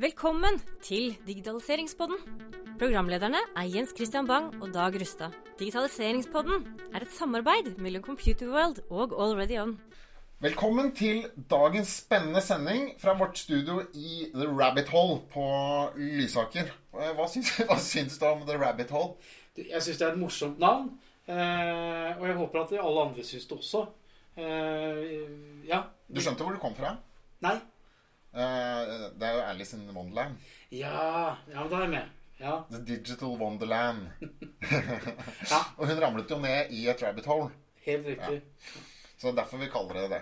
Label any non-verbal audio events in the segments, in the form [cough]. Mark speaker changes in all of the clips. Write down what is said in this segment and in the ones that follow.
Speaker 1: Velkommen til Digitaliseringspodden. Programlederne er Jens Christian Bang og Dag Rustad. Digitaliseringspodden er et samarbeid mellom Computerworld og Already On.
Speaker 2: Velkommen til dagens spennende sending fra vårt studio i The Rabbit Hole på Lysaker. Eh, Hva syns, [laughs] hva syns du om The Rabbit Hole?
Speaker 3: Jeg syns det er et morsomt navn. eh, og jeg håper at alle andre syns det også. Eh, ja.
Speaker 2: Du skjønte hvor du kom fra?
Speaker 3: Nei.
Speaker 2: Eh, Det er jo Alice in Wonderland.
Speaker 3: Ja, ja, da er jeg med. Ja.
Speaker 2: The Digital Wonderland. [laughs]
Speaker 3: Ja.
Speaker 2: Og hun ramlet jo ned i et rabbit hole.
Speaker 3: Helt riktig.
Speaker 2: Så derfor vi kaller det det.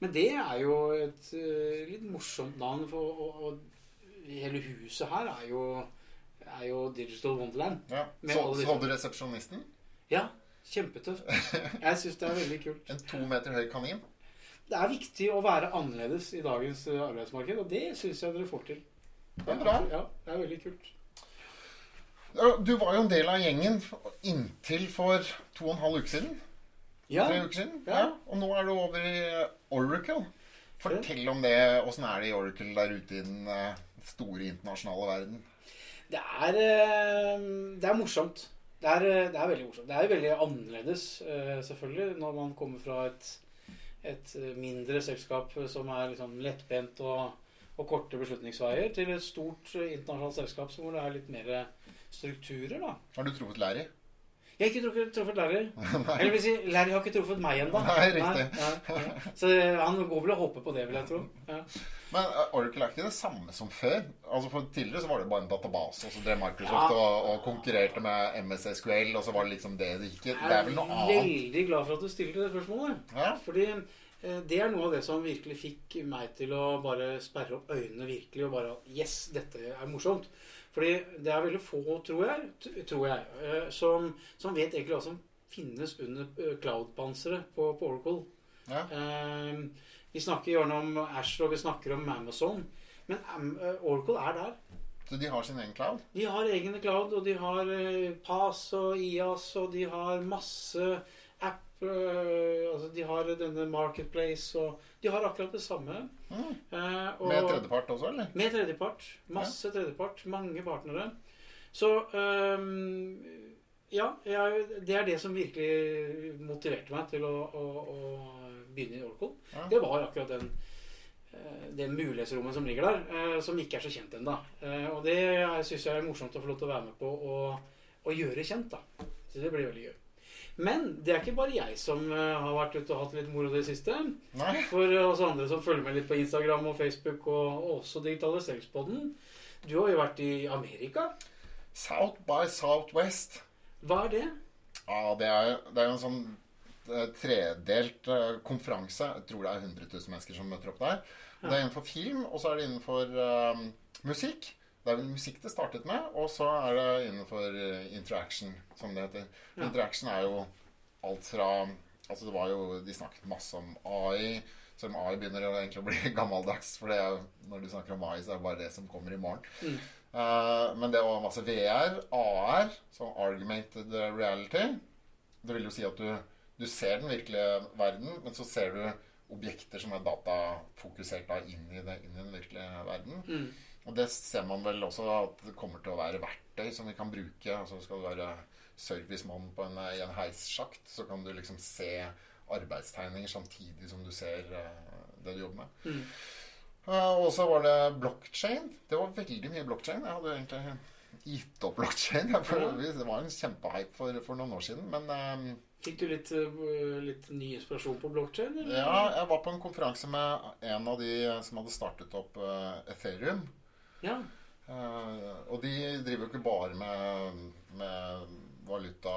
Speaker 3: Men det er jo et uh, litt morsomt navn, for og, og hele huset her er jo, er jo Digital Wonderland.
Speaker 2: Ja.
Speaker 3: Med
Speaker 2: Så, så du resepsjonisten?
Speaker 3: Ja, kjempetøft. Jeg syns det er veldig kult.
Speaker 2: En to meter høy kanin.
Speaker 3: Det er viktig å være annerledes i dagens eh, arbeidsmarked, og det syns jeg dere får til.
Speaker 2: Det er bra.
Speaker 3: Ja, det er veldig kult.
Speaker 2: Du var jo en del av gjengen inntil for to og en halv uke siden.
Speaker 3: Ja,
Speaker 2: Tre uker siden.
Speaker 3: Ja.
Speaker 2: Ja. Og nå er du over i Oracle. Fortell om det. Åssen er det i Oracle der ute i den eh, store internasjonale verden?
Speaker 3: Det er, eh, det er morsomt. Det er, eh, det er veldig morsomt. Det er veldig annerledes, eh, selvfølgelig, når man kommer fra et, et eh, mindre selskap som er liksom lettbent og, og korte beslutningsveier, til et stort eh, internasjonalt selskap hvor det er litt mer strukturer, da.
Speaker 2: Har du truffet Larry?
Speaker 3: Jeg har ikke truffet, truffet Larry. [laughs] Eller vil si, Larry har ikke truffet meg ennå. Så eh, han går vel og håper på det, vil jeg tro. Ja.
Speaker 2: Men eh, Oracle er ikke det samme som før. Altså for Tidligere så var det bare en database, og så drev Microsoft
Speaker 3: Ja.
Speaker 2: og, og konkurrerte med MSSQL, og så var det liksom det det gikk i. Det er vel noe annet.
Speaker 3: Jeg er veldig glad for at du stilte det spørsmålet.
Speaker 2: Ja.
Speaker 3: Fordi eh, det er noe av det som virkelig fikk meg til å bare sperre opp øynene virkelig og bare Yes, dette er morsomt. Fordi det er veldig få, tror jeg, tror jeg eh, som, som vet egentlig hva som finnes under eh, cloud-panseret på, på Oracle.
Speaker 2: Ja.
Speaker 3: Eh, vi snakker gjerne om Azure og vi snakker om Amazon. Men eh, Oracle er der.
Speaker 2: Så de har sin egen cloud?
Speaker 3: De har egne cloud, og de har eh, PAS og IAS, og de har masse app eh, Altså, de har denne Marketplace, og de har akkurat det samme.
Speaker 2: Mm.
Speaker 3: Eh, og,
Speaker 2: Med tredjepart også, eller?
Speaker 3: Med tredjepart. Masse tredjepart. Mange partnere. Så ehm, Ja, jeg, det er det som virkelig motiverte meg til å, å, å begynne i Oracle.
Speaker 2: Ja.
Speaker 3: Det var akkurat den eh, det mulighetsrommet som ligger der, eh, som ikke er så kjent ennå. Og det syns jeg er morsomt å få lov til å være med på å, å gjøre kjent. da. Så det blir veldig gøy. Men det er ikke bare jeg som eh, har vært ute og hatt litt moro i det siste.
Speaker 2: Nei?
Speaker 3: For oss andre som følger med litt på Instagram og Facebook, og og også Digitaliseringspodden. Du har jo vært i Amerika.
Speaker 2: South by Southwest.
Speaker 3: Hva er det?
Speaker 2: Ja, det er, det er en sånn eh, tredelt eh, konferanse. Jeg tror det er 100 000 mennesker som møter opp der. Det er innenfor film, og så er det innenfor eh, musikk. Det er vel musikk det startet med, og så er det innenfor interaction, som det heter.
Speaker 3: Ja.
Speaker 2: Interaction er jo alt fra Altså det var jo De snakket masse om AI. Selv om AI begynner egentlig å bli [laughs] gammeldags. For når du snakker om AI, så er det bare det som kommer i morgen.
Speaker 3: Mm.
Speaker 2: Eh, men det var masse VR, AR, som argumented reality. Det vil jo si at du, du ser den virkelige verden, men så ser du objekter som er datafokusert da inn i, det, inn i den virkelige verden.
Speaker 3: Mm.
Speaker 2: Og det ser man vel også at det kommer til å være verktøy som vi kan bruke. Altså skal du være servicemann på en, i en heissjakt, så kan du liksom se arbeidstegninger samtidig som du ser eh, det du jobber med.
Speaker 3: Mm.
Speaker 2: Og så var det blockchain. Det var veldig mye blockchain. Jeg hadde egentlig gitt opp blockchain. Det var en kjempehype for, for noen år siden. Men eh,
Speaker 3: Fikk du litt, eh, litt ny inspirasjon på blokkjede?
Speaker 2: ja, jeg var på en konferanse med en av de som hadde startet opp eh, Ethereum.
Speaker 3: Ja.
Speaker 2: Eh, og de driver jo ikke bare med, med valuta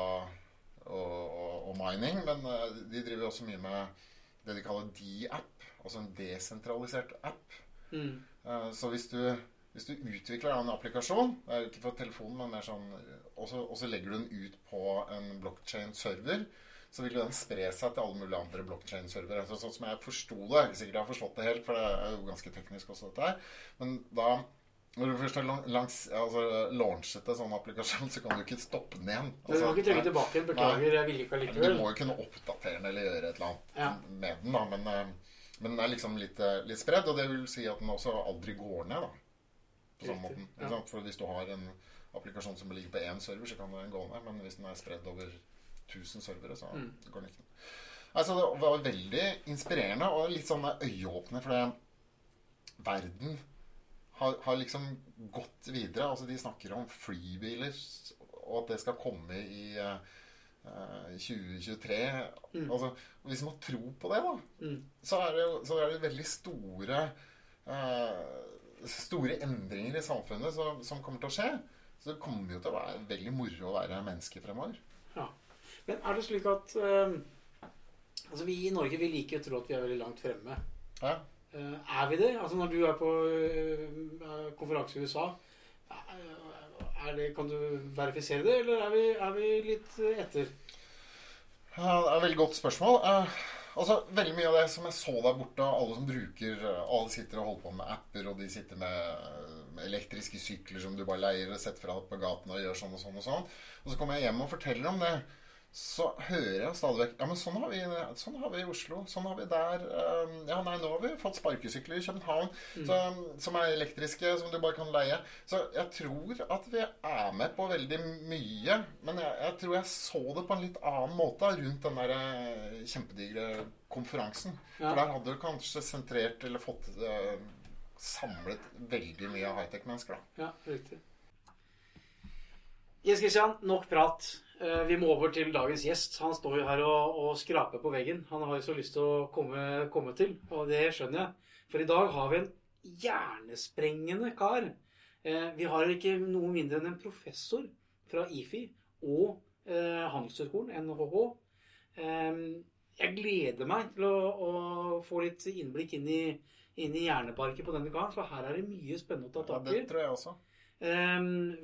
Speaker 2: og, og, og mining, men de driver også mye med det de kaller D-app, altså en desentralisert app.
Speaker 3: Mm.
Speaker 2: Eh, Så hvis du, hvis du utvikler en applikasjon, ikke for telefonen, men mer sånn og så, og så legger du den ut på en blockchain-server, så vil den spre seg til alle mulige andre blockchain-servere. Så, sånn som jeg forsto det, jeg er ikke sikkert jeg har forstått det helt, for det er jo ganske teknisk også, dette her. Men da når du først har langs, altså, launchet en sånn applikasjon, så kan du ikke stoppe den igjen.
Speaker 3: Altså, du må ikke trykke tilbake igjen. Beklager, jeg ville ikke
Speaker 2: Altså,
Speaker 3: allikevel.
Speaker 2: Du må jo kunne oppdatere den eller gjøre et eller annet
Speaker 3: Ja.
Speaker 2: med den. da, men, eh, men den er liksom litt, eh, litt spredd, og det vil si at den også aldri går ned. da. på samme måten.
Speaker 4: ja.
Speaker 2: For hvis du har en applikasjon som ligger på én server, så kan den gå ned. Men hvis den er spredd over 1000 servere, så
Speaker 4: Mm.
Speaker 2: går den ikke. Altså, det var veldig inspirerende og litt sånn øyeåpne, for verden har, har liksom gått videre. Altså, de snakker om flybiler, og at det skal komme i eh, 2023.
Speaker 4: Mm.
Speaker 2: Altså, hvis man tror på det, da,
Speaker 4: Mm.
Speaker 2: så er det, så er det veldig store eh, Store endringer i samfunnet som, som kommer til å skje. Så det kommer jo til å være veldig moro å være menneske fremover.
Speaker 4: Men er det slik at eh, Altså, vi i Norge vi liker å tro at vi er veldig langt fremme.
Speaker 2: Ja.
Speaker 4: Eh, er vi det? Altså, når du er på eh, konferanse i USA, eh, det, kan du verifisere det, eller er vi, er vi litt etter?
Speaker 2: Ja, det er et veldig godt spørsmål. Eh, altså, Veldig mye av det som jeg så der borte, alle som bruker eh, Alle sitter og holder på med apper, og de sitter med, med elektriske sykler som du bare leier og setter fra deg på gaten og gjør sånn og sånn og sånn. Og så kommer jeg hjem og forteller om det. Så hører jeg stadig vekk Ja, men sånn har vi, sånn har vi i Oslo. Sånn har vi der. eh, Ja, nei, nå har vi fått sparkesykler i København så, som er elektriske, som du bare kan leie. Så jeg tror at vi er med på veldig mye. Men jeg, jeg tror jeg så det på en litt annen måte rundt den der eh, kjempedigre konferansen.
Speaker 4: Ja.
Speaker 2: For der hadde du kanskje sentrert eller fått uh, samlet veldig mye high-tech-mennesker. da.
Speaker 4: Ja, riktig. Jens Christian, nok prat. Eh, Vi må over til dagens gjest. Han står jo her og, og skraper på veggen. Han har jo så lyst til å komme, komme til, og det skjønner jeg. For i dag har vi en hjernesprengende kar. Eh, Vi har ikke noe mindre enn en professor fra IFI og eh, Handelshøyskolen, NHH. Eh, Jeg gleder meg til å, å få litt innblikk inn i, inn i hjerneparket på denne karen, for her er det mye spennende å ta
Speaker 2: Ja,
Speaker 4: tak i.
Speaker 2: det tror jeg også.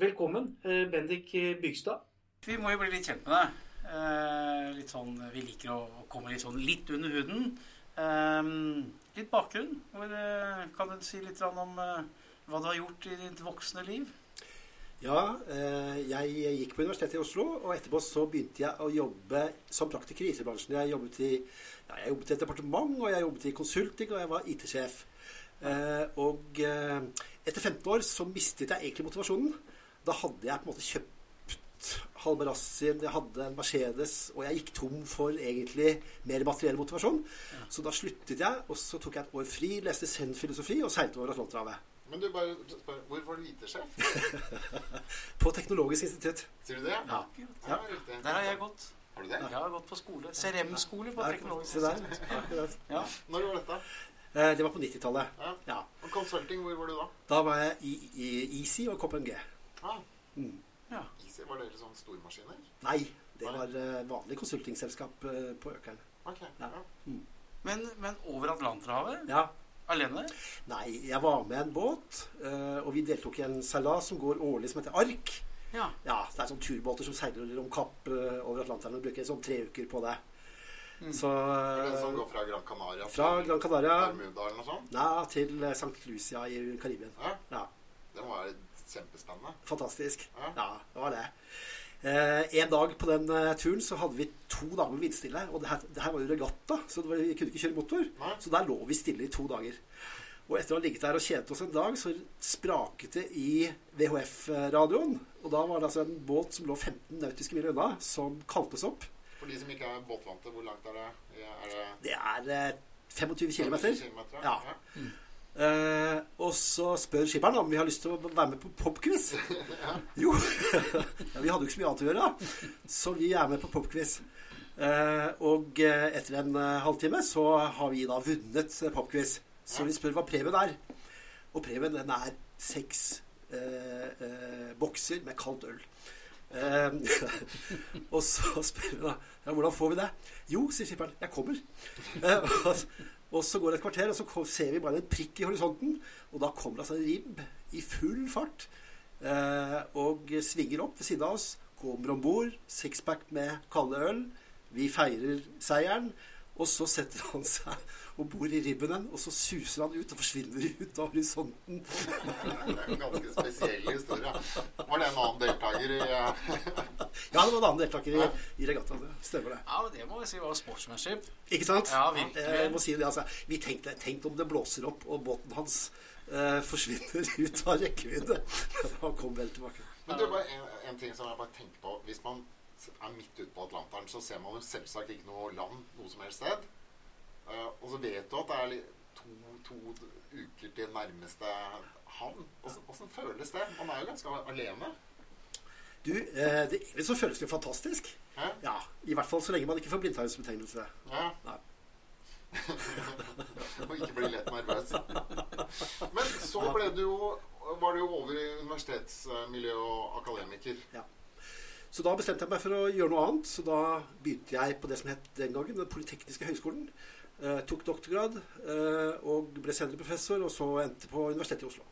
Speaker 4: Velkommen, Bendik Bygstad.
Speaker 3: Vi må jo bli litt kjent med deg. Eh, sånn, Vi liker å komme litt sånn litt under huden. Eh, litt bakgrunn. Hvor, eh, kan du si litt om eh, hva du har gjort i ditt voksne liv?
Speaker 5: Ja, jeg gikk på Universitetet i Oslo, og etterpå så begynte jeg å jobbe som praktiker i IT-bransjen. Jeg jobbet i, ja, jeg jobbet i et departement, og jeg jobbet i konsulting, og jeg var IT-sjef. Og etter 15 år så mistet jeg egentlig motivasjonen. Da hadde jeg på en måte kjøpt halve Razzian, jeg hadde en Mercedes, og jeg gikk tom for egentlig mer materiell motivasjon. Så da sluttet jeg, og så tok jeg et år fri, leste Zen-filosofi og seilte over Atlanterhavet.
Speaker 2: Men du bare spør, hvor var du IT-sjef? [laughs]
Speaker 5: På Teknologisk institutt.
Speaker 2: Sier du det?
Speaker 5: Ja.
Speaker 2: ja.
Speaker 3: Der har jeg gått.
Speaker 2: Har du det?
Speaker 3: Jeg har gått på skole. CRM-skole på
Speaker 5: Der,
Speaker 3: teknologisk institutt. Ja.
Speaker 2: Når var dette?
Speaker 5: Eh, Det var på 90-tallet.
Speaker 2: Ja.
Speaker 5: Ja.
Speaker 2: Og consulting, hvor var du da?
Speaker 5: Da var jeg i, i Easy og KPMG.
Speaker 2: Ah,
Speaker 5: Mm.
Speaker 3: Ja.
Speaker 2: Easy, var dere sånn stormaskiner?
Speaker 5: Nei, det var uh, vanlig konsultingselskap uh, på Økern.
Speaker 2: Okay,
Speaker 5: Ja.
Speaker 2: Ja.
Speaker 3: Men, men over Atlanterhavet?
Speaker 5: Ja.
Speaker 3: Alene?
Speaker 5: Nei, jeg var med en båt, Uh, og vi deltok i en seilas som går årlig som heter Ark.
Speaker 3: Ja.
Speaker 5: Ja, Det er sånn turbåter som seiler om kapp uh, over Atlanteren og bruker sånn tre uker på det.
Speaker 3: Mm.
Speaker 5: Så
Speaker 2: uh, det
Speaker 5: eh,
Speaker 2: som går fra Gran Canaria
Speaker 5: Fra Gran Canaria
Speaker 2: Bermuda eller noe sånt?
Speaker 5: ja, til eh, St. Lucia i Karibien.
Speaker 2: Ja.
Speaker 5: Ja,
Speaker 2: Det må være kjempespennende.
Speaker 5: Fantastisk.
Speaker 2: Ja.
Speaker 5: Ja, det var det. Eh, en dag på den eh, turen så hadde vi to dager med vindstille. Og det her, det her var jo regatta, så det var, vi kunne ikke kjøre motor.
Speaker 2: Nei.
Speaker 5: Så der lå vi stille i to dager. Og etter å ha ligget der og kjedet oss en dag, så spraket det i VHF-radioen. Og da var det altså en båt som lå 15 nautiske mil unna, som kaltes opp.
Speaker 2: For de som ikke er båtvante, hvor langt er det? Er det
Speaker 5: Det er eh, 25 km.
Speaker 2: 25 kilometer,
Speaker 5: Ja. Eh, og så spør skipperen om vi har lyst til å være med på popquiz. [laughs] Jo. [laughs] ja, vi hadde jo ikke så mye annet å gjøre, da. Så vi er med på popquiz. Eh, og eh, etter en eh, halvtime så har vi da vunnet eh, popquiz. Så vi spør hva premien er. Og premien den er seks eh, bokser med kaldt øl. [laughs] Og så spør vi da ja, hvordan får vi det. Jo, sier skipperen, jeg kommer. Og, så går det et kvarter, og så ser vi bare en prikk i horisonten. Og da kommer altså en ribb i full fart eh, og svinger opp ved siden av oss. Kommer om bord, sixpack med kalde øl. Vi feirer seieren. Og så setter han seg og bor i ribben igjen, og så suser han ut og forsvinner ut av horisonten. [laughs]
Speaker 2: Det er en ganske spesiell historie. Var det en annen deltaker i eh, [laughs]
Speaker 5: Ja, det var en annen deltaker i, i regattaen. Stemmer det.
Speaker 3: ja, men det må vi si var sportsmanship.
Speaker 5: Ikke sant?
Speaker 3: Ja, virkelig.
Speaker 5: Eh, Jeg må si det, altså. Vi tenkte, tenk om det blåser opp, og båten hans eh, forsvinner [laughs] ut av rekkevidde. Han kom vel tilbake.
Speaker 2: Men det er bare en, en ting som jeg bare tenker på. Hvis man er midt ute på Atlanteren, så ser man jo selvsagt ikke noe land noe som helst sted. Uh, og så vet du at det er to, to uker til nærmeste havn. Åssen føles det? Man er jo ganske alene.
Speaker 5: Du, eh, det, egentlig så føles det jo fantastisk.
Speaker 2: Hæ?
Speaker 5: Ja, I hvert fall så lenge man ikke får blindtarmsbetegnelse.
Speaker 2: Ja.
Speaker 5: Nei. [laughs]
Speaker 2: og ikke bli lett nervøs. Men så ble du jo var du jo over i universitetsmiljø og akademiker.
Speaker 5: Så da bestemte jeg meg for å gjøre noe annet. Så da begynte jeg på det som het den gangen Den polytekniske høgskolen. Eh, tok doktorgrad eh, og ble senere professor, og så endte på Universitetet i Oslo.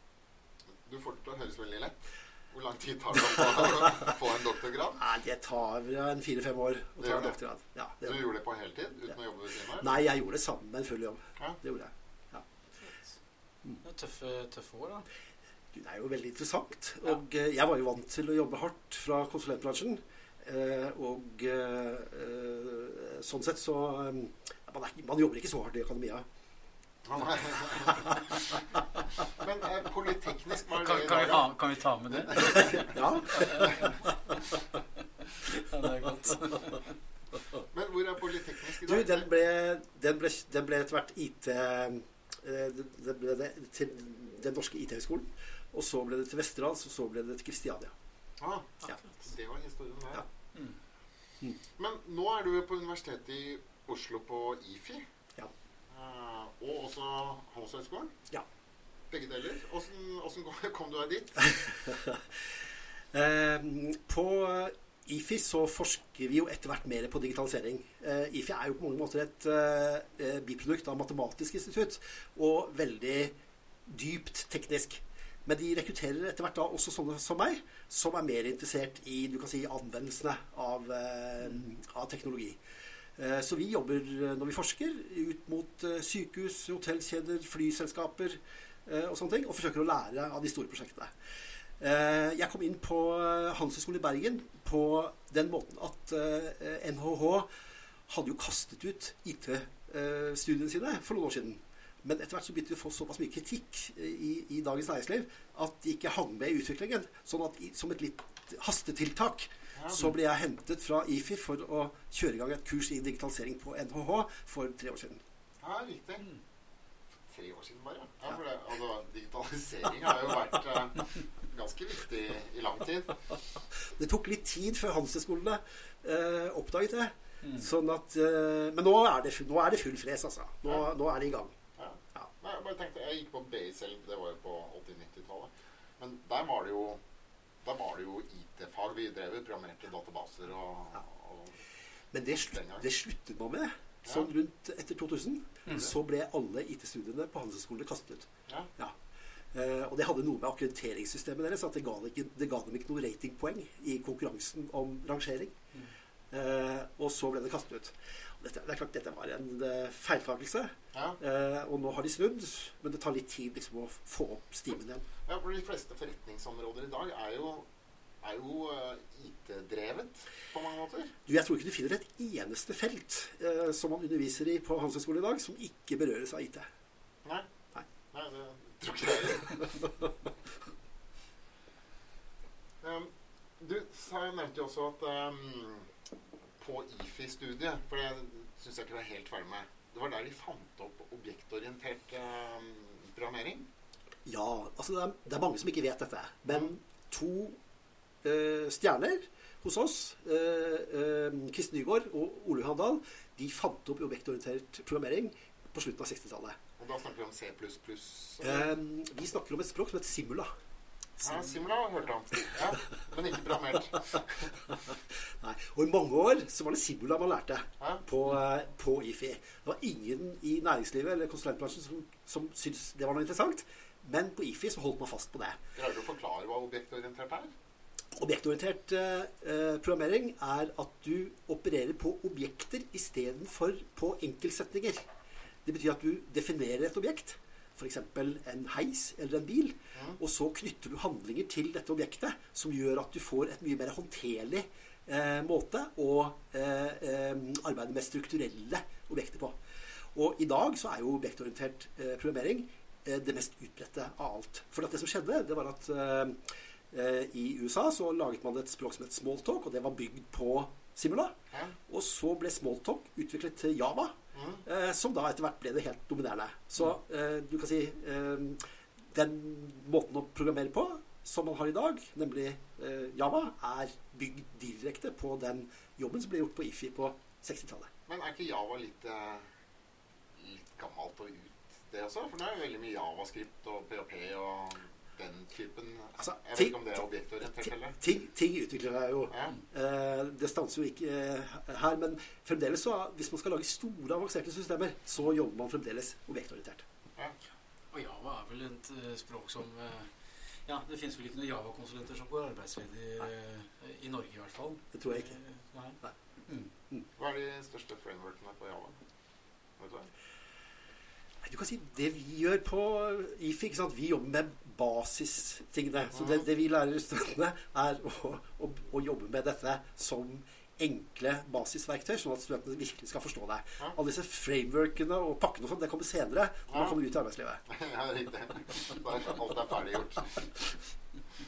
Speaker 2: Du får det til å høres veldig lett. Hvor lang tid tar det å få- [laughs] få en doktorgrad?
Speaker 5: Nei, det tar en fire-fem år å ta en doktorgrad. Ja, det
Speaker 2: Du gjorde det på heltid uten å jobbe ved siden av?
Speaker 5: Nei, jeg gjorde det sammen med en full jobb.
Speaker 2: Ja.
Speaker 5: Det gjorde jeg.
Speaker 3: Det er tøffe, tøffe år, da.
Speaker 5: Det er jo veldig interessant. Og ja. jeg var jo vant til å jobbe hardt fra konsulentbransjen. Eh, og eh, eh, sånn sett så eh, man, er, man jobber ikke så hardt i akademia.
Speaker 2: Men eh, polyteknisk var
Speaker 3: Kan,
Speaker 2: det
Speaker 3: kan, vi, ha, kan vi ta med det? [laughs]
Speaker 5: Ja, [laughs]
Speaker 3: Ja, det er godt.
Speaker 2: Men hvor er polyteknisk i
Speaker 5: du,
Speaker 2: dag?
Speaker 5: den ble, den ble, den ble etter hvert IT eh, Den ble det til Den norske IT-høgskolen. Og så ble det til Vesterålen, og så ble det til Kristiania.
Speaker 2: Ah,
Speaker 5: Ja.
Speaker 2: det var historien der.
Speaker 5: Ja.
Speaker 3: Mm.
Speaker 2: Men nå er du på Universitetet i Oslo på IFI.
Speaker 5: Ja.
Speaker 2: Eh, og også Handelshøyskolen.
Speaker 5: Ja.
Speaker 2: Begge deler. Åssen kom- [laughs] kom du deg dit? [laughs]
Speaker 5: Eh, på IFI så forsker vi jo etter hvert mer på digitalisering. Eh, IFI er jo på mange måter et eh, biprodukt av Matematisk institutt, og veldig dypt teknisk. Men de rekrutterer etter hvert da også sånne som meg, som er mer interessert i du kan si, anvendelsene av, eh, av teknologi. Eh, Så vi jobber eh, når vi forsker, ut mot eh, sykehus, hotellkjeder, flyselskaper og sånne ting, og forsøker å lære av de store prosjektene. Jeg kom inn på Handelshøyskolen i Bergen på den måten at NHH hadde jo kastet ut IT-studiene sine for noen år siden. Men etter hvert så begynte vi å få såpass mye kritikk i, i Dagens Næringsliv at de ikke hang med i utviklingen. Sånn at i, som et litt hastetiltak så ble jeg hentet fra IFI for å kjøre i gang et kurs i digitalisering på NHH for tre år siden.
Speaker 2: Ja, riktig. Tre år siden bare. Ja, for det, altså, digitalisering har jo vært eh, ganske viktig i lang tid. [laughs]
Speaker 5: Det tok litt tid før handelshøyskolene eh, oppdaget det.
Speaker 3: Mm.
Speaker 5: Sånn at, eh, men nå er, det, nå er det full fres, altså. Nå, nå er det i gang.
Speaker 2: Ja.
Speaker 5: Ja.
Speaker 2: Nei, jeg bare tenkte, jeg gikk på BI selv, det var jo på 80-90-tallet. Men der var det jo var det jo IT-fag. Vi drev jo programmerte databaser og,
Speaker 5: Ja.
Speaker 2: og
Speaker 5: Men det, slutt, det sluttet man med. Sånn rundt etter 2000
Speaker 3: Mm.
Speaker 5: så ble alle IT-studiene på handelshøyskolene kastet ut.
Speaker 2: Ja.
Speaker 5: Ja. Eh, og det hadde noe med akkrediteringssystemet deres at det ga, ikke, det ga dem ikke noe ratingpoeng i konkurransen om rangering.
Speaker 3: Mm.
Speaker 5: Eh, og så ble det kastet ut. Dette, det er klart dette var en eh, feiltakelse.
Speaker 2: Ja.
Speaker 5: Eh, og nå har de snudd, men det tar litt tid liksom, å få opp stimen igjen.
Speaker 2: ja, for de fleste forretningsområder i dag er jo, er jo eh, IT-drevet på mange måter.
Speaker 5: Du, jeg tror ikke du finner et eneste felt eh, som man underviser i på Handelshøyskolen i dag, som ikke berøres av IT.
Speaker 2: Nei.
Speaker 5: Nei.
Speaker 2: Nei, det tror ikke jeg [laughs] um, du sa, nevnte jo også at um, på IFI-studiet, for det syns jeg ikke er helt ferdig med Det var der de fant opp objektorientert eh, programmering.
Speaker 5: Ja, altså det er, det er mange som ikke vet dette. Men to eh, stjerner hos oss, eh, eh, Nygaard og Ole Johan de fant opp objektorientert programmering på slutten av 60-tallet.
Speaker 2: Og da snakker vi om C++.
Speaker 5: Eh, vi snakker om et språk som heter Simula.
Speaker 2: Ja, Simula har jeg hørt om. Ja, men ikke programmert. [laughs]
Speaker 5: Nei, og i mange år så var det Simula man lærte på, eh, på IFI. Det var ingen i næringslivet eller konsulentbransjen som, som syntes det var noe interessant. Men på IFI så holdt man fast på det.
Speaker 2: Greier du å forklare hva objektorientert er?
Speaker 5: Objektorientert eh, programmering er at du opererer på objekter istedenfor på enkeltsetninger. Det betyr at du definerer et objekt, f.eks. en heis eller en bil,
Speaker 2: Mm.
Speaker 5: og så knytter du handlinger til dette objektet som gjør at du får et mye mer håndterlig eh, måte å eh, eh, arbeide med strukturelle objekter på. Og i dag så er jo objektorientert eh, programmering eh, det mest utbredte av alt. For det som skjedde, det var at eh, i USA så laget man et språk som het smalltalk, og det var bygd på Simula.
Speaker 2: Ja.
Speaker 5: Og så ble smalltalk utviklet til Java, eh, som da etter hvert ble det helt dominerende. Så eh, du kan si eh, den måten å programmere på som man har i dag, nemlig eh, Java, er bygd direkte på den jobben som ble gjort på IFI på 60-tallet.
Speaker 2: Men er ikke Java litt, eh, litt gammelt og ut, det også? For det er jo veldig mye javascript og PHP og den typen
Speaker 5: Altså,
Speaker 2: Jeg vet ikke om det er objektorientert, heller.
Speaker 5: Ting, ting utvikler seg jo.
Speaker 2: Ja.
Speaker 5: Eh, det stanser jo ikke eh, her, men fremdeles så, hvis man skal lage store, avanserte systemer, så jobber man fremdeles objektorientert.
Speaker 2: Ja.
Speaker 3: Og Java er vel et eh, språk som Ja, det finnes vel ikke noen Java-konsulenter som går arbeidsledig i Norge, i hvert fall.
Speaker 5: Det tror jeg ikke.
Speaker 3: Nei. Nei.
Speaker 2: Hva er de største frameworkene på Java? Vet du hva?
Speaker 5: Nei, Du kan si det vi gjør på IFI, ikke sant? vi jobber med basistingene. Så det, det vi lærer studentene, er å, å, å jobbe med dette som enkle basisverktøy, sånn at studentene virkelig skal forstå det. Alle disse frameworkene og pakkene og sånn, det kommer senere når man kommer ut i arbeidslivet. [laughs]
Speaker 2: ja, riktig. Alt er ferdiggjort.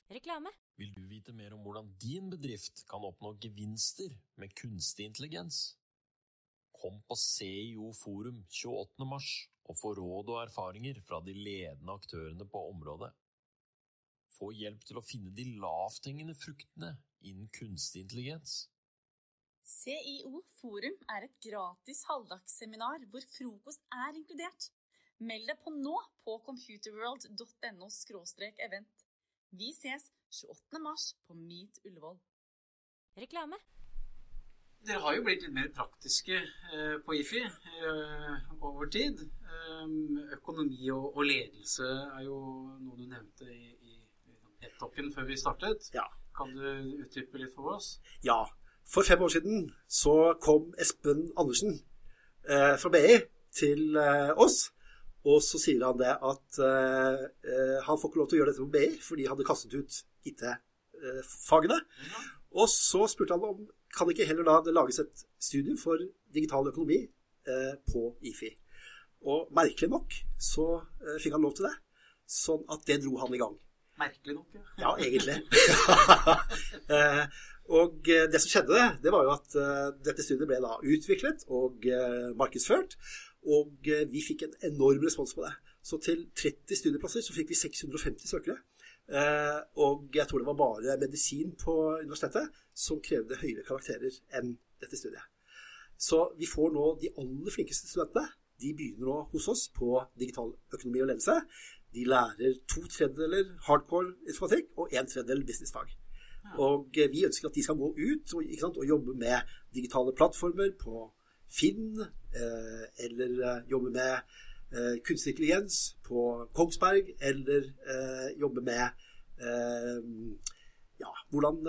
Speaker 1: Reklame.
Speaker 6: Vil du vite mer om hvordan din bedrift kan oppnå gevinster med kunstig intelligens? Kom på CIO Forum 28. mars og få råd og erfaringer fra de ledende aktørene på området. Få hjelp til å finne de lavthengende fruktene innen kunstig intelligens.
Speaker 7: CIO Forum er et gratis halvdagsseminar hvor frokost er inkludert. Meld deg på nå på computerworld.no event. Vi ses 28. mars på Meet Ullevål.
Speaker 1: Reklame.
Speaker 3: Dere har jo blitt litt mer praktiske eh, på IFI eh, over tid. Um, økonomi og, og ledelse er jo noe du nevnte i, i, i talken før vi startet.
Speaker 5: Ja.
Speaker 3: Kan du utdype litt for oss?
Speaker 5: Ja. For fem år siden så kom Espen Andersen eh, fra BI til eh, oss. Og så sier han det at eh, eh, han får ikke lov til å gjøre dette på BI fordi han hadde kastet ut IT-fagene. Og så spurte han om kan ikke heller da det lages et studium for digital økonomi eh, på IFI. Og merkelig nok så eh, fikk han lov til det. Sånn at det dro han i gang.
Speaker 3: Merkelig nok, ja.
Speaker 5: Ja, egentlig. [laughs] eh, og eh, det som skjedde, det var jo at dette studiet ble da utviklet og markedsført. Og vi fikk en enorm respons på det. Så til 30 studieplasser så fikk vi 650 søkere. Og jeg tror det var bare medisin på universitetet som krevde høyere karakterer enn dette studiet. Så vi får nå de aller flinkeste studentene. De begynner nå hos oss på digital økonomi og ledelse. De lærer to tredjedeler hardcore informatikk og en tredjedel businessfag. Og eh, vi ønsker at de skal gå ut og, ikke sant, og jobbe med digitale plattformer på Finn, eh, eller eh, jobbe med eh, kunstig intelligens på Kongsberg, eller eh, jobbe med eh, ja, hvordan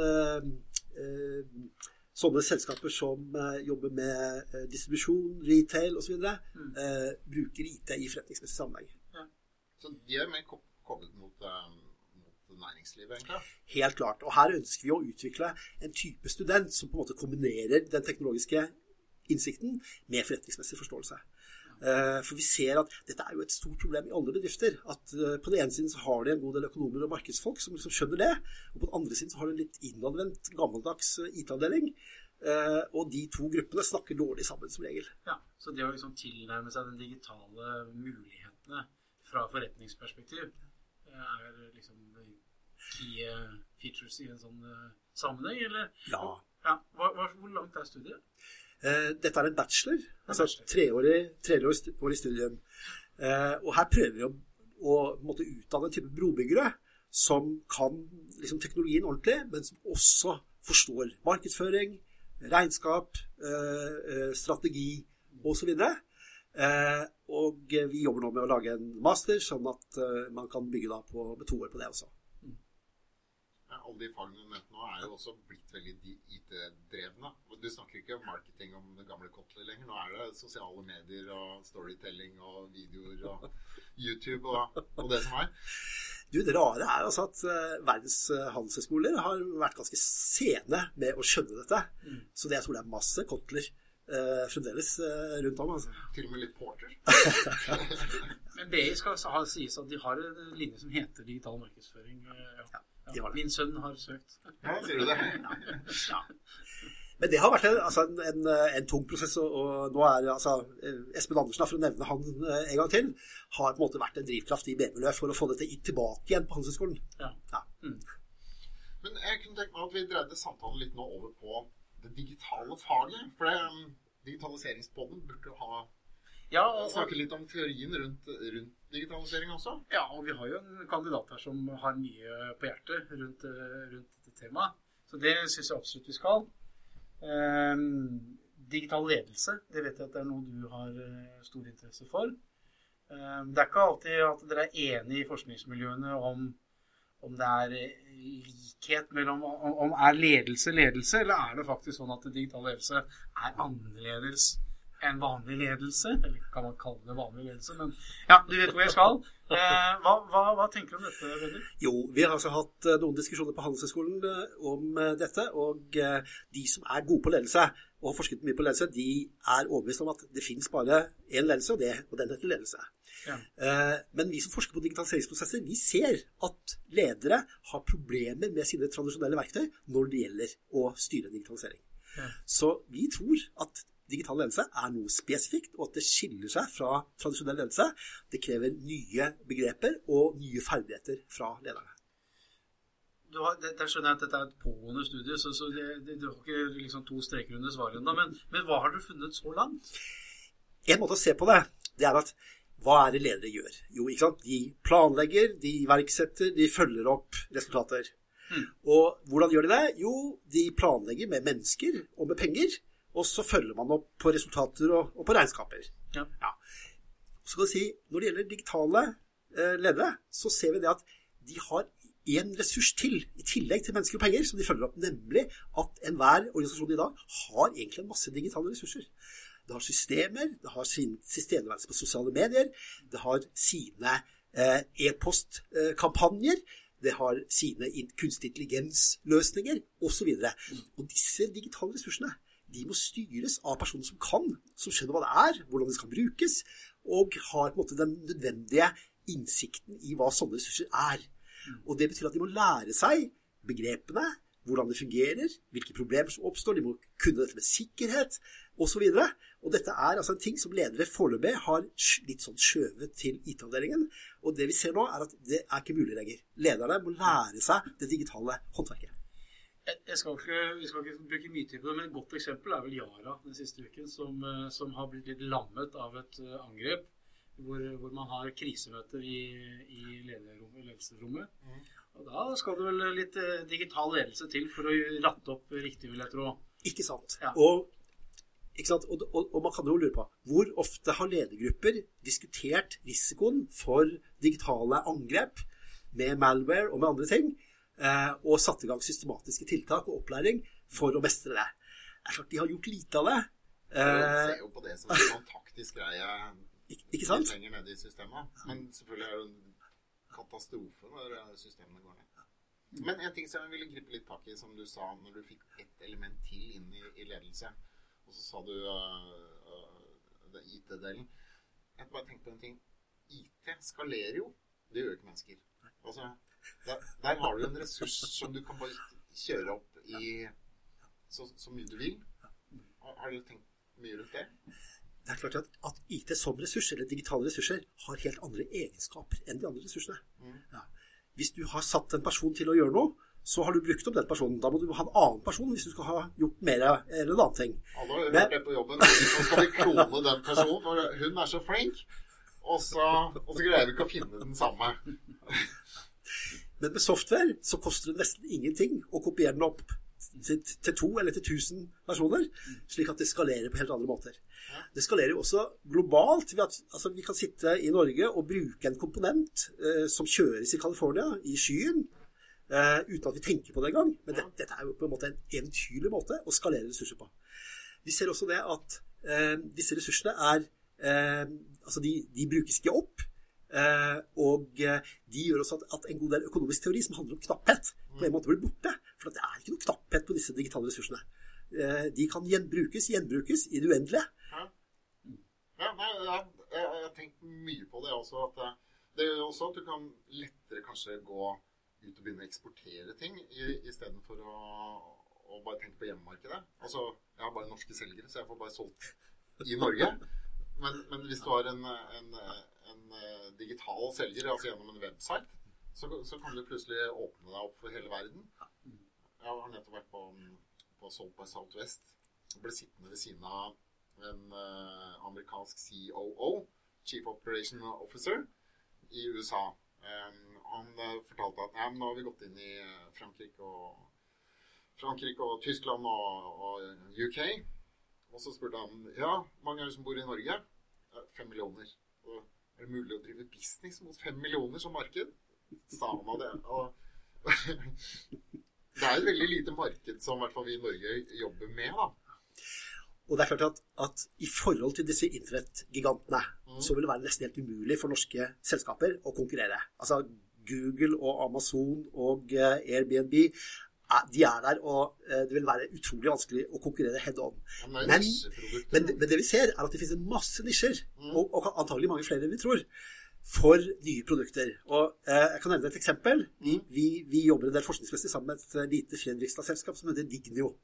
Speaker 5: sånne selskaper som eh, jobber med eh, distribusjon, retail osv.,
Speaker 3: Mm.
Speaker 5: eh, bruker IT i forretningsmessig sammenheng.
Speaker 2: Så de er mer ko- koblet mot, eh, mot næringslivet, egentlig.
Speaker 5: Helt klart. Og her ønsker vi å utvikle en type student som på en måte kombinerer den teknologiske innsikten med forretningsmessig forståelse. Eh, For vi ser at dette er jo et stort problem i alle bedrifter. At eh, på den ene siden så har de en god del økonomer og markedsfolk som liksom skjønner det. Og på den andre siden så har de en litt innadvendt, gammeldags eh, IT-avdeling. Og de to gruppene snakker dårlig sammen som regel.
Speaker 3: Ja, Så det å liksom tilnærme seg den digitale mulighetene fra forretningsperspektiv er liksom key features i en sånn sammenheng, eller?
Speaker 5: Ja.
Speaker 3: Ja, Hvor langt er studiet?
Speaker 5: Eh, Dette er en bachelor, altså treårig, treårig stu- studium. Eh, og her prøver vi å, å måtte utdanne en type brobyggere som kan liksom, teknologien ordentlig, men som også forstår markedsføring, regnskap, eh, eh, strategi osv. Eh, og vi jobber nå med å lage en master, sånn at eh, man kan bygge da på, med to år på det også.
Speaker 2: Alle de fagene du nevnte nå, er jo også blitt veldig IT-drevne. Du snakker ikke om marketing om det gamle Kotler lenger. Nå er det sosiale medier og storytelling og videoer og [laughs] YouTube og, og det som er.
Speaker 5: Du, Det rare er altså at eh, verdens eh, handelshøyskoler har vært ganske sene med å skjønne dette. Så det jeg tror det er masse Kotler eh, fremdeles eh, rundt om. altså.
Speaker 2: Til og med litt porter. [laughs] [laughs]
Speaker 3: Men BI skal ha, sies at de har en linje som heter digital markedsføring. Ja. Ja.
Speaker 5: de har det.
Speaker 3: Min sønn har søkt.
Speaker 2: Ja, sier du det? [laughs]
Speaker 3: Ja.
Speaker 5: Men det har vært en, altså, en, en, en tung prosess, og, og nå er altså, eh, Espen Andersen, for å nevne han eh, en gang til, har på en måte vært en drivkraft i B-miljøet for å få dette tilbake igjen på Handelshøyskolen.
Speaker 3: Ja.
Speaker 5: Ja.
Speaker 2: Men jeg kunne tenke meg at vi dreide samtalen litt nå over på det digitale faget. For det, um, digitaliseringspodden burde jo ha
Speaker 3: Ja, og,
Speaker 2: snakke litt om teorien rundt, rundt digitalisering også.
Speaker 3: ja, og vi har jo en kandidat her som har mye på hjertet rundt, eh, rundt dette temaet. Så det syns jeg absolutt vi skal. Ehm, digital ledelse, det vet jeg at det er noe du har eh, stor interesse for. Ehm, det er ikke alltid at dere er enige i forskningsmiljøene om om det er eh, likhet mellom om, er ledelse ledelse, eller er det faktisk sånn at digital ledelse er annerledes enn vanlig ledelse? Eller kan man kalle det vanlig ledelse? Men ja, du vet hvor jeg skal. Eh, hva, hva, hva tenker du om dette, Vedder?
Speaker 5: Jo, vi har altså hatt eh, noen diskusjoner på Handelshøyskolen om dette, og de som er gode på ledelse, og har forsket mye på ledelse, de er overbevist om at det finnes bare én ledelse, og, det, og den heter ledelse.
Speaker 3: Ja.
Speaker 5: Eh, Men vi som forsker på digitaliseringsprosesser, vi ser at ledere har problemer med sine tradisjonelle verktøy når det gjelder å styre digitalisering.
Speaker 3: Ja.
Speaker 5: Så vi tror at digital ledelse er noe spesifikt, og at det skiller seg fra tradisjonell ledelse. Det krever nye begreper og nye ferdigheter fra lederne.
Speaker 3: Du har, det, der skjønner jeg at dette er et pågående studie, så, så det, det, du har ikke liksom to streker under svaret ennå. Men, men hva har du funnet så langt?
Speaker 5: En måte å se på det, det er at hva er det ledere gjør? Jo, ikke sant? De planlegger, de iverksetter, de følger opp resultater.
Speaker 3: Mm.
Speaker 5: Og hvordan gjør de det? Jo, de planlegger med mennesker og med penger, og så følger man opp på resultater og, og på regnskaper.
Speaker 3: Ja.
Speaker 5: Så kan du si, når det gjelder digitale eh, ledere, så ser vi det at de har en ressurs til, i tillegg til mennesker og penger, som de følger opp, nemlig at enhver organisasjon i dag har egentlig en masse digitale ressurser. Det har systemer, det har sin tilstedeværelse på sosiale medier, det har sine eh, e-postkampanjer, det har sine kunstig intelligensløsninger osv. Og disse digitale ressursene de må styres av personer som kan, som skjønner hva det er, hvordan det skal brukes, og har på en måte den nødvendige innsikten i hva sånne ressurser er. Og Det betyr at de må lære seg begrepene, hvordan det fungerer, hvilke problemer som oppstår, de må kunne dette med sikkerhet osv. Og, og dette er altså en ting som ledere foreløpig har litt sånn skjøvet til IT-avdelingen. Og det vi ser nå, er at det er ikke mulig lenger. Lederne må lære seg det digitale håndverket.
Speaker 3: Skal ikke, vi skal ikke bruke mye tid på det, men et godt eksempel er vel Yara den siste uken, som, eh, som har blitt litt lammet av et eh, angrep. Hvor, hvor man har krisemøter i, i lederrommet, Mm. Og da skal det vel litt eh, digital ledelse til for å ratte opp riktig, vil jeg tro.
Speaker 5: Ikke sant?
Speaker 3: Ja.
Speaker 5: Og? Og, og, og man kan jo lure på hvor ofte har ledergrupper diskutert risikoen for digitale angrep med malware og med andre ting, eh, og satt i gang systematiske tiltak og opplæring for å mestre det. Det er klart De har gjort lite av det. Eh,
Speaker 2: ser jo på det som en sånn taktisk greie
Speaker 5: ikke, sant?
Speaker 2: litt lenger nede i systemet. Men selvfølgelig er det en katastrofe når eh, systemene går ned. Men en ting som jeg ville gripe litt tak i, som du sa når du fikk ett element til inn i, i ledelse, og så sa du uh, uh, IT-delen. Jeg bare tenkte på en ting. IT skalerer jo. Det gjør ikke mennesker. Altså, der, der har du en ressurs som du kan bare kjøre opp i så, så mye du vil. Har, har du tenkt mye rundt det?
Speaker 5: Det er klart at, at IT som ressurs, eller digitale ressurser, har helt andre egenskaper enn de andre ressursene.
Speaker 2: Mm.
Speaker 5: Ja. Hvis du har satt en person til å gjøre noe, så har du brukt opp den personen. Da må du ha en annen person hvis du skal ha gjort mer eller en annen ting.
Speaker 2: Alle har hørt det på jobben. Nå skal vi klone den personen, for hun er så flink. Og så, og så greier vi ikke å finne den samme.
Speaker 5: Men med software så koster det nesten ingenting å kopiere den opp til, til to eller til tusen personer, slik at det skalerer på helt andre måter. Det skalerer jo også globalt. ved at altså, Vi kan sitte i Norge og bruke en komponent eh, som kjøres i California, i skyen, eh, uten at vi tenker på det engang. Men det, dette er jo på en måte en eventyrlig måte å skalere ressurser på. Vi ser også det at uh, disse ressursene er uh, Altså, de, de brukes ikke opp. Og de gjør også at, at en god del økonomisk teori som handler om knapphet, på en måte blir borte. For det er ikke noe knapphet på disse digitale ressursene. de kan gjenbrukes, gjenbrukes i det uendelige.
Speaker 2: Ja, nei, jeg, jeg, jeg har tenkt mye på det også. At det, det gjør også at du kan lettere kanskje gå ut og begynne å eksportere ting istedenfor å, å bare tenke på hjemmemarkedet. Altså, jeg har bare norske selgere, så jeg får bare solgt i Norge. Men, men hvis du har en, en, en, digital selger, altså gjennom en website, så, så, kan du plutselig åpne deg opp for hele verden. Jeg har nettopp vært på, på Salt by Southwest og ble sittende ved siden av en uh, amerikansk COO, Chief Operation Officer, i USA. Um, han uh, fortalte at ja, nå har vi gått inn i uh, Frankrike og, Frankrike og Tyskland og, og, UK. Og så spurte han ja, mange er det som bor i Norge. Fem millioner. Og er det mulig å drive business mot fem millioner som marked? Sa han av det. Og [laughs] det er et veldig lite marked som i hvert fall vi i Norge jobber med. da.
Speaker 5: Og det er klart at, at i forhold til disse internettgigantene, mm. så vil det være nesten helt umulig for norske selskaper å konkurrere. Altså Google og Amazon og uh, Airbnb de er der, og uh, det vil være utrolig vanskelig å konkurrere head on. Men, men, men, det vi ser, er at det finnes en masse nisjer, mm. og, og antagelig mange flere enn vi tror for nye produkter. Og eh, Jeg kan nevne et eksempel. Vi, vi, vi jobber en del forskningsmessig sammen med et eh, lite Fredrikstad-selskap som heter Dignio.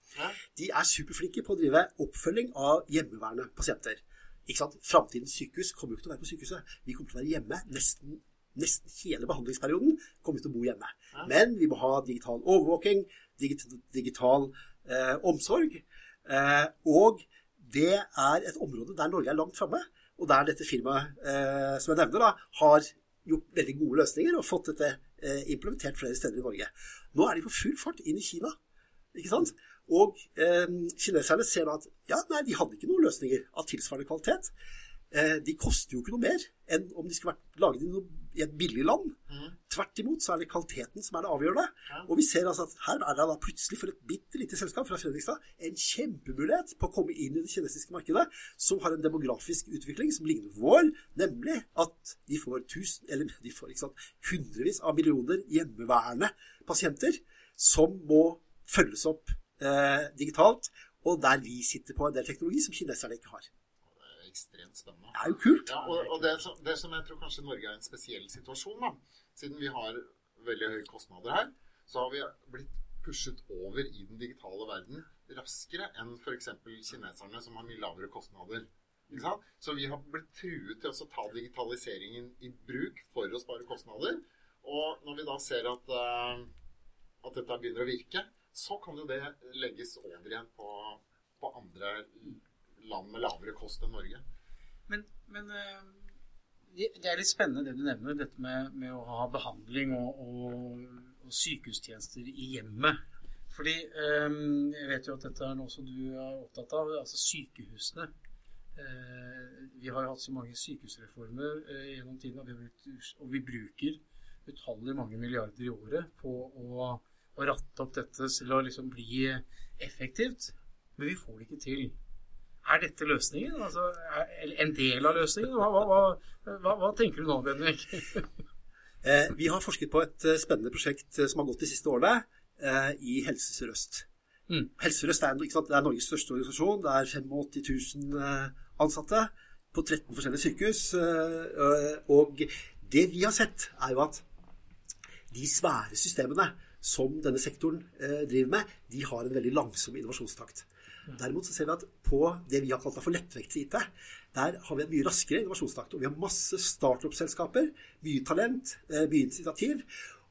Speaker 5: De er superflinke på å drive oppfølging av hjemmeværende pasienter. Ikke sant? Framtidens sykehus kommer jo ikke til å være på sykehuset. Vi kommer til å være hjemme nesten, nesten hele behandlingsperioden. kommer til å bo hjemme. Men vi må ha digital overvåking, digital, digital eh, omsorg. Eh, og det er et område der Norge er langt framme. Og der dette firmaet eh, som jeg nevner, da, har gjort veldig gode løsninger og fått dette eh, implementert flere steder i Norge. Nå er de på full fart inn i Kina. ikke sant? Og eh, kineserne ser da at ja, nei, de hadde ikke noen løsninger av tilsvarende kvalitet. Eh, de koster jo ikke noe mer enn om de skulle vært laget i, noe, i et billig land. Mm. Tvert imot så er det kvaliteten som er det avgjørende. Ja. Og vi ser altså at her er det da plutselig for et bitte lite selskap fra Fredrikstad en kjempemulighet på å komme inn i det kinesiske markedet, som har en demografisk utvikling som ligner vår, nemlig at de får tusen, eller de får sant, hundrevis av millioner hjemmeværende pasienter som må følges opp eh, digitalt, og der vi sitter på en del teknologi som kineserne ikke har
Speaker 2: ekstremt spennende.
Speaker 5: Det er jo kult.
Speaker 2: Ja, og, og det, det, som jeg tror kanskje Norge er en spesiell situasjon, da, siden vi har veldig høye kostnader her, så har vi blitt pushet over i den digitale verden raskere enn f.eks. kineserne, som har mye lavere kostnader. Så vi har blitt truet til å ta digitaliseringen i bruk for å spare kostnader. Og når vi da ser at, uh, at dette begynner å virke, så kan jo det legges over igjen på, på andre land med lavere kost enn Norge.
Speaker 3: Men, men eh, det er litt spennende det du nevner, dette med, med å ha behandling og, og, og, sykehustjenester i hjemmet. Fordi um, jeg vet jo at dette er noe som du er opptatt av, altså sykehusene. Uh, vi har jo hatt så mange sykehusreformer gjennom tiden, og vi, bruker utallig mange milliarder i året på å, å ratte opp dette til å liksom bli effektivt. Men vi får det ikke til. Er dette løsningen? Altså, en del av løsningen? Hva, hva, hva, hva tenker du nå, Bendik? [laughs]
Speaker 5: eh, vi har forsket på et eh, spennende prosjekt eh, som har gått de siste årene eh, i Helse Sør-Øst. Mm. Helse Sør-Øst er, er, Norges største organisasjon. Det er 85 000 eh, ansatte på 13 forskjellige sykehus. Eh, og det vi har sett, er jo at de svære systemene som denne sektoren driver med, de har en veldig langsom innovasjonstakt. Derimot så ser vi at på det vi har kalt for lettvekts-IT, der har vi en mye raskere innovasjonstakt. Og vi har masse startup-selskaper, mye talent, eh, mye initiativ.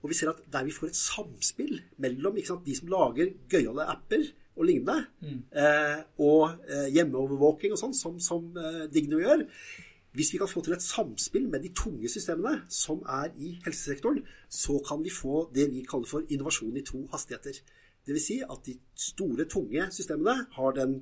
Speaker 5: Og vi ser at der vi får et samspill mellom sant, de som lager gøyale apper og lignende, mm. eh, og eh, hjemmeovervåking og sånn, som, som eh, Digno gjør Hvis vi kan få til et samspill med de tunge systemene som er i helsesektoren, så kan vi få det vi kaller for innovasjon i to hastigheter. Dvs. Si at de store, tunge systemene har den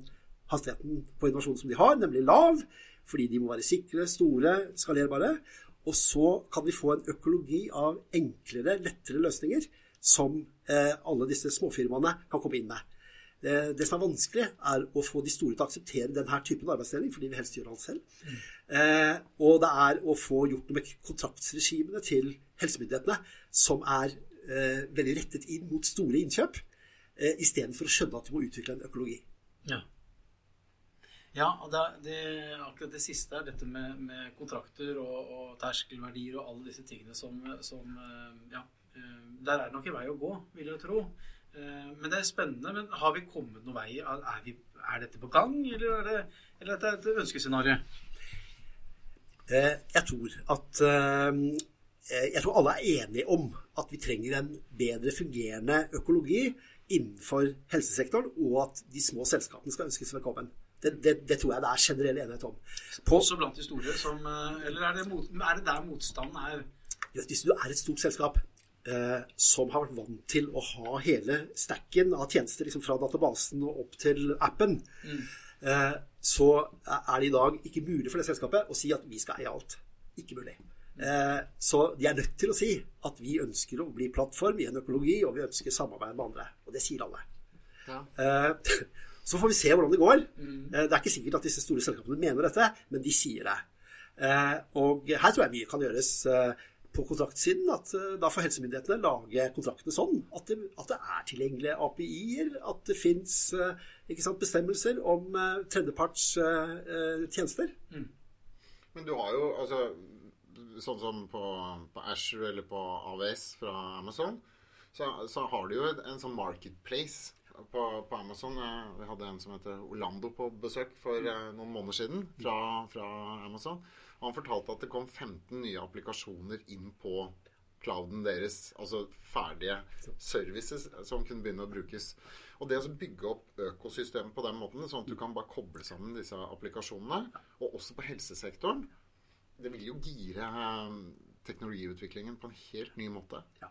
Speaker 5: hastigheten på innovasjon som de har, nemlig lav, fordi de må være sikre, store, skalerbare. Og så kan vi få en økologi av enklere, lettere løsninger som eh, alle disse småfirmaene kan komme inn med. Eh, det som er vanskelig, er å få de store til å akseptere denne typen arbeidsdeling, fordi vi helst gjør alt selv. Eh, og det er å få gjort noe med kontraktsregimene til helsemyndighetene, som er eh, veldig rettet inn mot store innkjøp eh, istedenfor å skjønne at du må utvikle en økologi.
Speaker 3: Ja. Ja, og det, det, akkurat det siste er dette med, med kontrakter og, og terskelverdier og alle disse tingene som, som eh, Ja, eh, der er det nok en vei å gå, vil jeg tro. Eh, men det er spennende. Men har vi kommet noen vei? Er, vi, er dette på gang, eller er det eller er dette et ønskescenario?
Speaker 5: Jeg tror at Jeg tror alle er enige om at vi trenger en bedre fungerende økologi innenfor helsesektoren, og at de små selskapene skal ønskes velkommen. Det, det, det, tror jeg det er generell enighet om.
Speaker 3: På, Også blant de store som eh, Eller er det, mot, er det der motstanden er?
Speaker 5: Hvis du er et stort selskap eh, som har vært vant til å ha hele stacken av tjenester liksom fra databasen og opp til appen, mm. eh, så er det i dag ikke mulig for det selskapet å si at vi skal eie alt. Ikke mulig. Eh, så de er nødt til å si at vi ønsker å bli plattform i en økologi, og vi ønsker samarbeid med andre. Og det sier alle. Ja. Eh, [laughs] Så får vi se hvordan det går. Mm. Det er ikke sikkert at disse store selskapene mener dette, men de sier det. Eh, og her tror jeg mye kan gjøres eh, på kontraktsiden. At da får helsemyndighetene lage kontraktene sånn at det, at det er tilgjengelige API-er, at det fins bestemmelser om tredjeparts tjenester. Mm.
Speaker 2: Men du har jo altså Sånn som på, på Asher eller på AVS fra Amazon, så, så har du jo en sånn marketplace på, på, Amazon. Vi hadde en som heter Orlando på besøk for eh, noen måneder siden fra, fra Amazon. Han fortalte at det kom 15 nye applikasjoner inn på clouden deres, altså ferdige services som kunne begynne å brukes. Og det å bygge opp økosystemet på den måten, sånn at du kan bare koble sammen disse applikasjonene, og også på helsesektoren, det vil jo gire eh, teknologiutviklingen på en helt ny måte. Ja.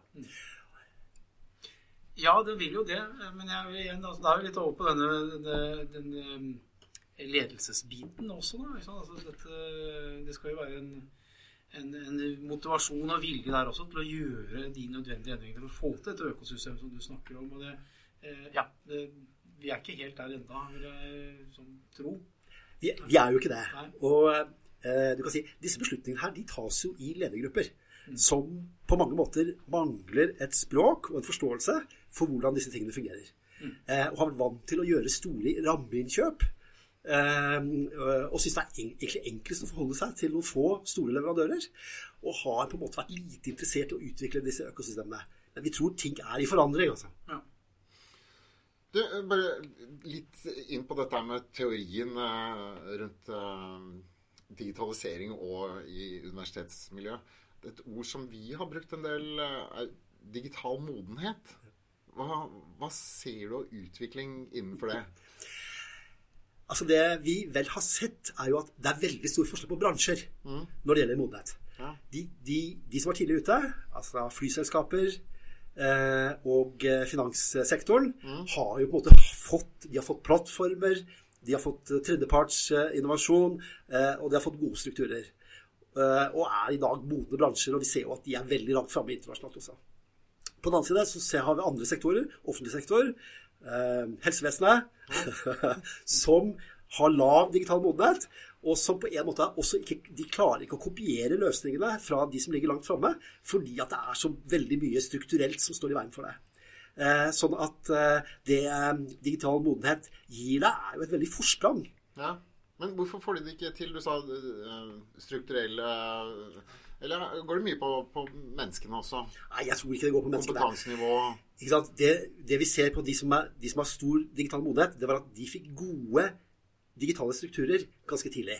Speaker 3: Ja, det vil jo det. Men jeg, igjen, altså, da er vi litt over på denne, denne, denne ledelsesbiten også. Da, altså, dette, det skal jo være en, en, en, motivasjon og vilje der også til å gjøre de nødvendige endringene for å få til dette økosystemet som du snakker om. og det, eh, ja, det, Vi er ikke helt der ennå, vil jeg sånn, tro.
Speaker 5: Vi, vi, er jo ikke det. Nei. Og eh, du kan si, disse beslutningene her de tas jo i ledergrupper. Mm. Som på mange måter mangler et språk og en forståelse for hvordan disse tingene fungerer. Mm. Eh, og har vært vant til å gjøre store rammeinnkjøp. Eh, og syns det er egentlig enklest å forholde seg til noen få store leverandører. Og har på en måte vært lite interessert i å utvikle disse økosystemene. Men vi tror ting er i forandring, altså. Ja.
Speaker 2: Du, bare litt inn på dette med teorien eh, rundt eh, digitalisering og i universitetsmiljøet. Et ord som vi har brukt en del, eh, er digital modenhet. Hva, hva ser du av utvikling innenfor det?
Speaker 5: Altså Det vi vel har sett, er jo at det er veldig stor forskjell på bransjer mm. når det gjelder modenhet. Ja. De, de, de, som var tidlig ute, altså flyselskaper eh, og eh, finanssektoren, mm. har jo på en måte fått De har fått plattformer, de har fått tredjeparts tredjepartsinnovasjon, eh, og de har fått gode strukturer. Eh, og er i dag modne bransjer, og vi ser jo at de er veldig langt framme internasjonalt også. På den annen side så har vi andre sektorer, offentlig sektor, eh, helsevesenet, [laughs] som har lav digital modenhet, og som på en måte også ikke De klarer ikke å kopiere løsningene fra de som ligger langt framme, fordi at det er så veldig mye strukturelt som står i veien for det. Eh, sånn at eh, det eh, digital modenhet gir deg, er jo et veldig forsprang.
Speaker 2: Ja. Men hvorfor får de det ikke til? Du sa strukturelle Eller går det mye på, på, menneskene også?
Speaker 5: Nei, jeg tror ikke det går på menneskene.
Speaker 2: Kompetansenivå
Speaker 5: det, det, vi ser på de som, er, de som har stor digital modenhet, det var at de fikk gode digitale strukturer ganske tidlig.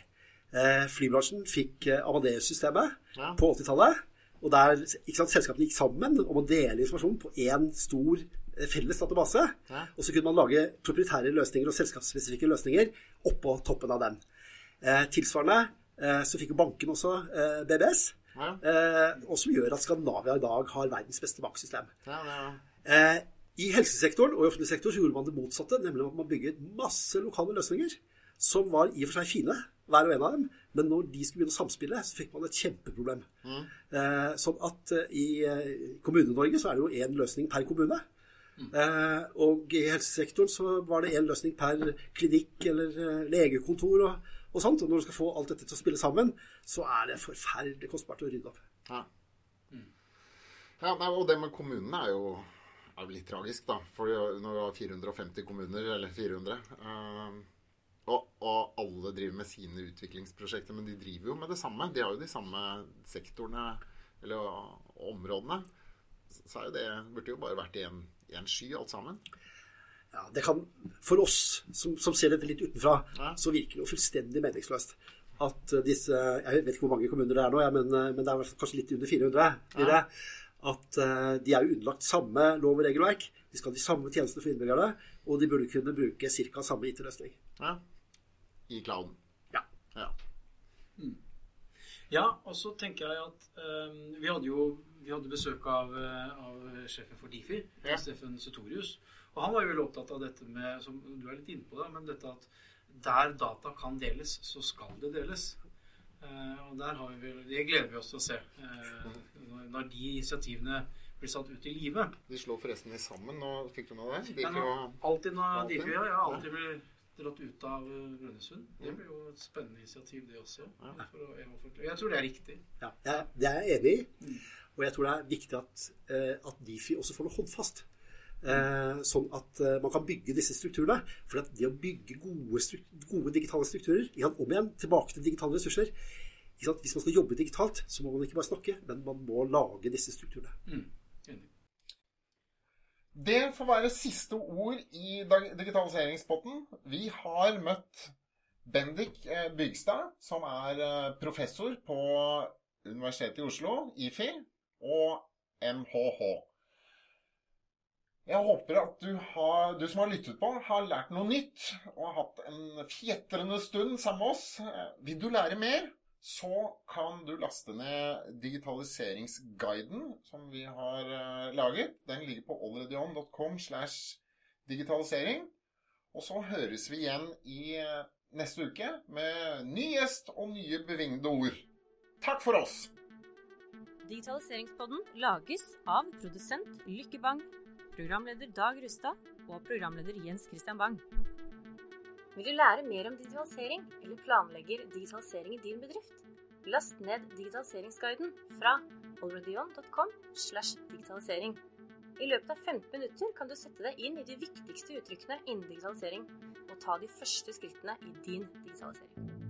Speaker 5: Eh, flybransjen fikk Amadeus-systemet ja. på 80-tallet. Og der sant, selskapene gikk sammen om å dele informasjon på én stor Eh, felles database. Ja. Og så kunne man lage proprietære løsninger og selskapsspesifikke løsninger oppå toppen av den. Eh, tilsvarende eh, så fikk jo banken også eh, BBS. Ja. Eh, og som gjør at Skandinavia i dag har verdens beste banksystem. Ja, eh, I helsesektoren og i offentlig sektor så gjorde man det motsatte, nemlig at man bygget masse lokale løsninger som var i og for seg fine, hver og en av dem. Men når de skulle begynne å samspille, så fikk man et kjempeproblem. Mm. sånn at i Kommune-Norge så er det jo én løsning per kommune. Eh, og i helsesektoren så var det én løsning per klinikk eller eh, legekontor og, og, sånt. Og når du skal få alt dette til å spille sammen, så er det forferdelig kostbart å rydde opp.
Speaker 2: Ja. Mm. ja og det med kommunene er jo er jo litt tragisk, da. For når du har 450 kommuner, eller 400 eh, og, og alle driver med sine utviklingsprosjekter, men de driver jo med det samme. De har jo de samme sektorene eller områdene. Så det burde jo bare vært i en, i en sky, alt sammen.
Speaker 5: Ja, det kan, For oss som, som ser dette litt utenfra,
Speaker 2: Ja.
Speaker 5: så virker det jo fullstendig meningsløst at eh, disse Jeg vet ikke hvor mange kommuner det er nå, ja, men, eh, men det er kanskje litt under 400. Blir det, at eh, de er jo underlagt samme lov og regelverk. De skal ha de samme tjenestene for innbyggerne, og de burde kunne bruke ca. samme IT-løsning.
Speaker 2: Ja. I clouden.
Speaker 5: Ja.
Speaker 2: ja.
Speaker 3: Ja, og så tenker jeg at um, vi hadde jo vi hadde besøk av, eh, av sjefen for Difi,
Speaker 2: Ja.
Speaker 3: Steffen Sutorius. Og han var jo veldig opptatt av dette med, som du er litt inne på det, men dette at der data kan deles, så skal det deles. Uh, og der har vi vel, Det gleder vi oss til å se uh, når, når de initiativene blir satt ut i livet.
Speaker 2: De slår forresten de sammen. Nå fikk du med det? De
Speaker 3: Men
Speaker 2: får jo
Speaker 3: alltid når Difi ja, ja, alltid blir dratt ut av eh, Brønnøysund. Det blir jo et spennende initiativ, det også.
Speaker 2: Ja.
Speaker 3: Jeg, tror det er riktig.
Speaker 5: Ja, det er jeg enig i. Og jeg tror det er viktig at, eh, at Difi også får noe håndfast. Eh, sånn at man kan bygge disse strukturene. For at det å bygge gode, gode digitale strukturer Om igjen, tilbake til digitale ressurser. Hvis man skal jobbe digitalt, så må man ikke bare snakke, men man må lage disse strukturene.
Speaker 3: Mm.
Speaker 2: Det får være siste ord i digitaliseringspotten. Vi har møtt Bendik eh, Bygstad, som er eh, professor på Universitetet i Oslo, IFI, og MHH. Jeg håper at du, har, du som har lyttet på, har lært noe nytt og har hatt en fjetrende stund sammen med oss. Eh, Vil du lære mer, så kan du laste ned digitaliseringsguiden som vi har eh, laget. Den ligger på allreadyon.com slash digitalisering. Og så høres vi igjen i eh, neste uke med ny gjest og nye bevingede ord. Takk for oss!
Speaker 1: Digitaliseringspodden lages av produsent Lykke Bang, programleder Dag Rustad og programleder Jens Christian Bang. Vil du lære mer om digitalisering, eller planlegger digitalisering i din bedrift? Last ned digitaliseringsguiden fra alreadyon.com slash digitalisering. I løpet av 15 minutter kan du sette deg inn i de viktigste uttrykkene innen digitalisering, og ta de første skrittene i din digitalisering.